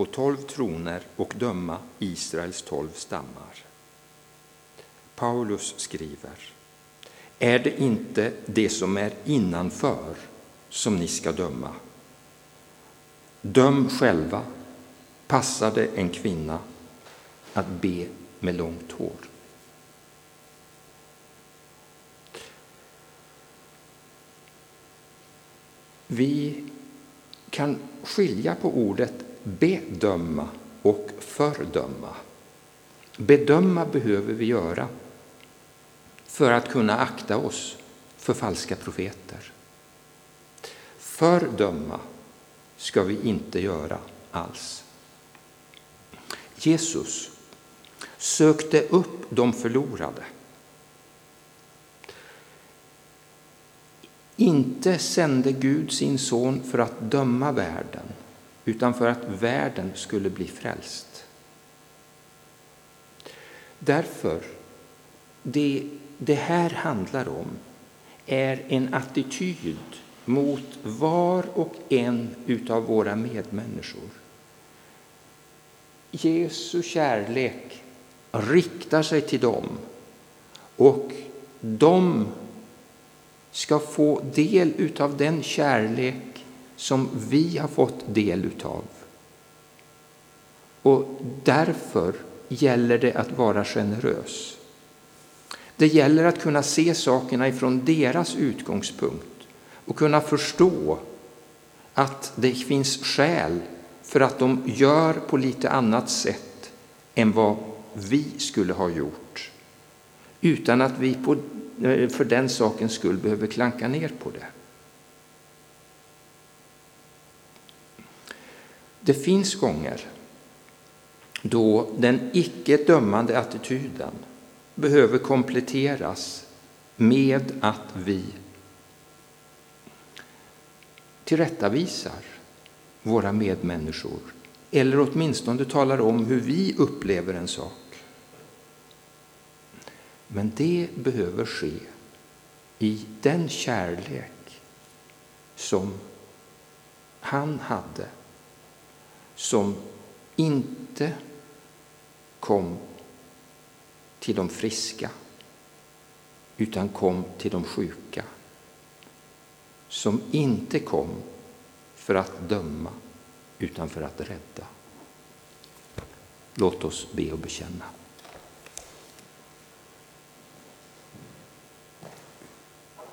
på tolv troner och döma Israels tolv stammar. Paulus skriver, är det inte det som är innanför som ni ska döma? Döm själva, passar det en kvinna att be med långt hår? Vi kan skilja på ordet bedöma och fördöma. Bedöma behöver vi göra för att kunna akta oss för falska profeter. Fördöma ska vi inte göra alls. Jesus sökte upp de förlorade. Inte sände Gud sin son för att döma världen, utan för att världen skulle bli frälst. Därför, det, det här handlar om är en attityd mot var och en utav våra medmänniskor. Jesu kärlek riktar sig till dem och de ska få del utav den kärlek som vi har fått del utav. Och därför gäller det att vara generös. Det gäller att kunna se sakerna ifrån deras utgångspunkt och kunna förstå att det finns skäl för att de gör på lite annat sätt än vad vi skulle ha gjort. Utan att vi på, eh, för den sakens skull behöver klanka ner på det. Det finns gånger då den icke dömande attityden behöver kompletteras med att vi tillrättavisar våra medmänniskor eller åtminstone talar om hur vi upplever en sak. Men det behöver ske i den kärlek som han hade, som inte kom till de friska, utan kom till de sjuka. Som inte kom för att döma, utan för att rädda. Låt oss be och bekänna.